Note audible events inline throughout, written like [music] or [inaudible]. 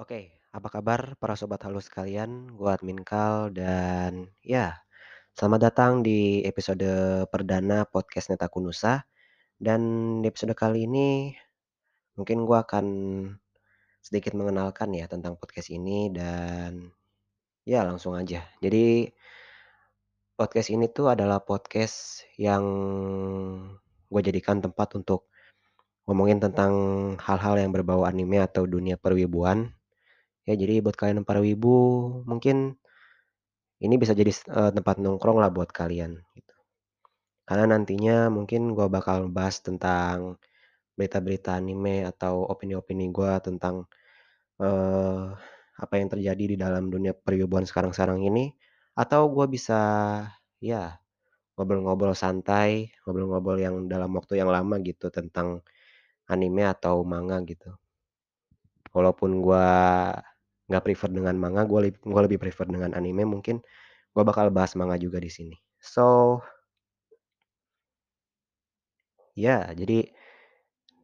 Oke, apa kabar para sobat halus sekalian? Gua admin Kal dan ya, selamat datang di episode perdana podcast Netaku Nusa. Dan di episode kali ini mungkin gua akan sedikit mengenalkan ya tentang podcast ini dan ya langsung aja. Jadi podcast ini tuh adalah podcast yang gue jadikan tempat untuk ngomongin tentang hal-hal yang berbau anime atau dunia perwibuan. Ya jadi buat kalian para wibu mungkin ini bisa jadi uh, tempat nongkrong lah buat kalian gitu. Karena nantinya mungkin gua bakal bahas tentang berita-berita anime atau opini-opini gua tentang uh, apa yang terjadi di dalam dunia perwibuan sekarang-sekarang ini atau gua bisa ya ngobrol-ngobrol santai, ngobrol-ngobrol yang dalam waktu yang lama gitu tentang anime atau manga gitu. Walaupun gua nggak prefer dengan manga, gue lebih gua lebih prefer dengan anime mungkin gue bakal bahas manga juga di sini. So ya jadi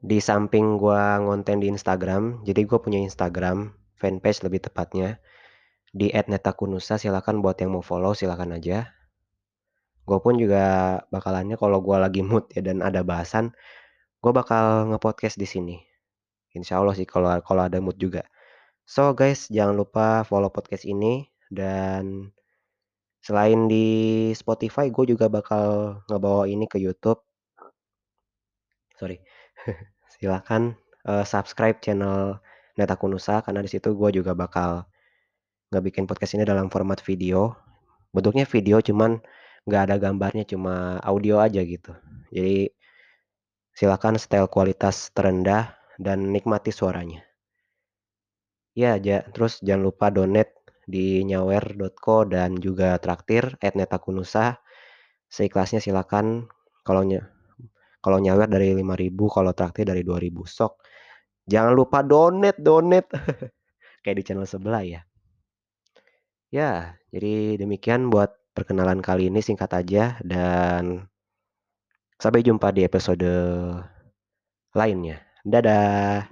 di samping gua ngonten di Instagram, jadi gue punya Instagram, fanpage lebih tepatnya, di @netakunusa silakan buat yang mau follow silakan aja. Gue pun juga bakalannya kalau gue lagi mood ya dan ada bahasan, gue bakal ngepodcast di sini. Insya Allah sih kalau kalau ada mood juga. So guys, jangan lupa follow podcast ini dan selain di Spotify, gue juga bakal ngebawa ini ke YouTube. Sorry, [laughs] silakan uh, subscribe channel Netakunusa karena di situ gue juga bakal nggak bikin podcast ini dalam format video. Bentuknya video cuman nggak ada gambarnya, cuma audio aja gitu. Jadi silakan style kualitas terendah dan nikmati suaranya. Ya, ja, terus jangan lupa donate di nyawer.co dan juga traktir @netakunusa. Seikhlasnya silakan. Kalau kalau nyawer dari 5.000, kalau traktir dari 2.000. Sok. Jangan lupa donate, donate. [laughs] Kayak di channel sebelah ya. Ya, jadi demikian buat perkenalan kali ini singkat aja dan sampai jumpa di episode lainnya. Dadah.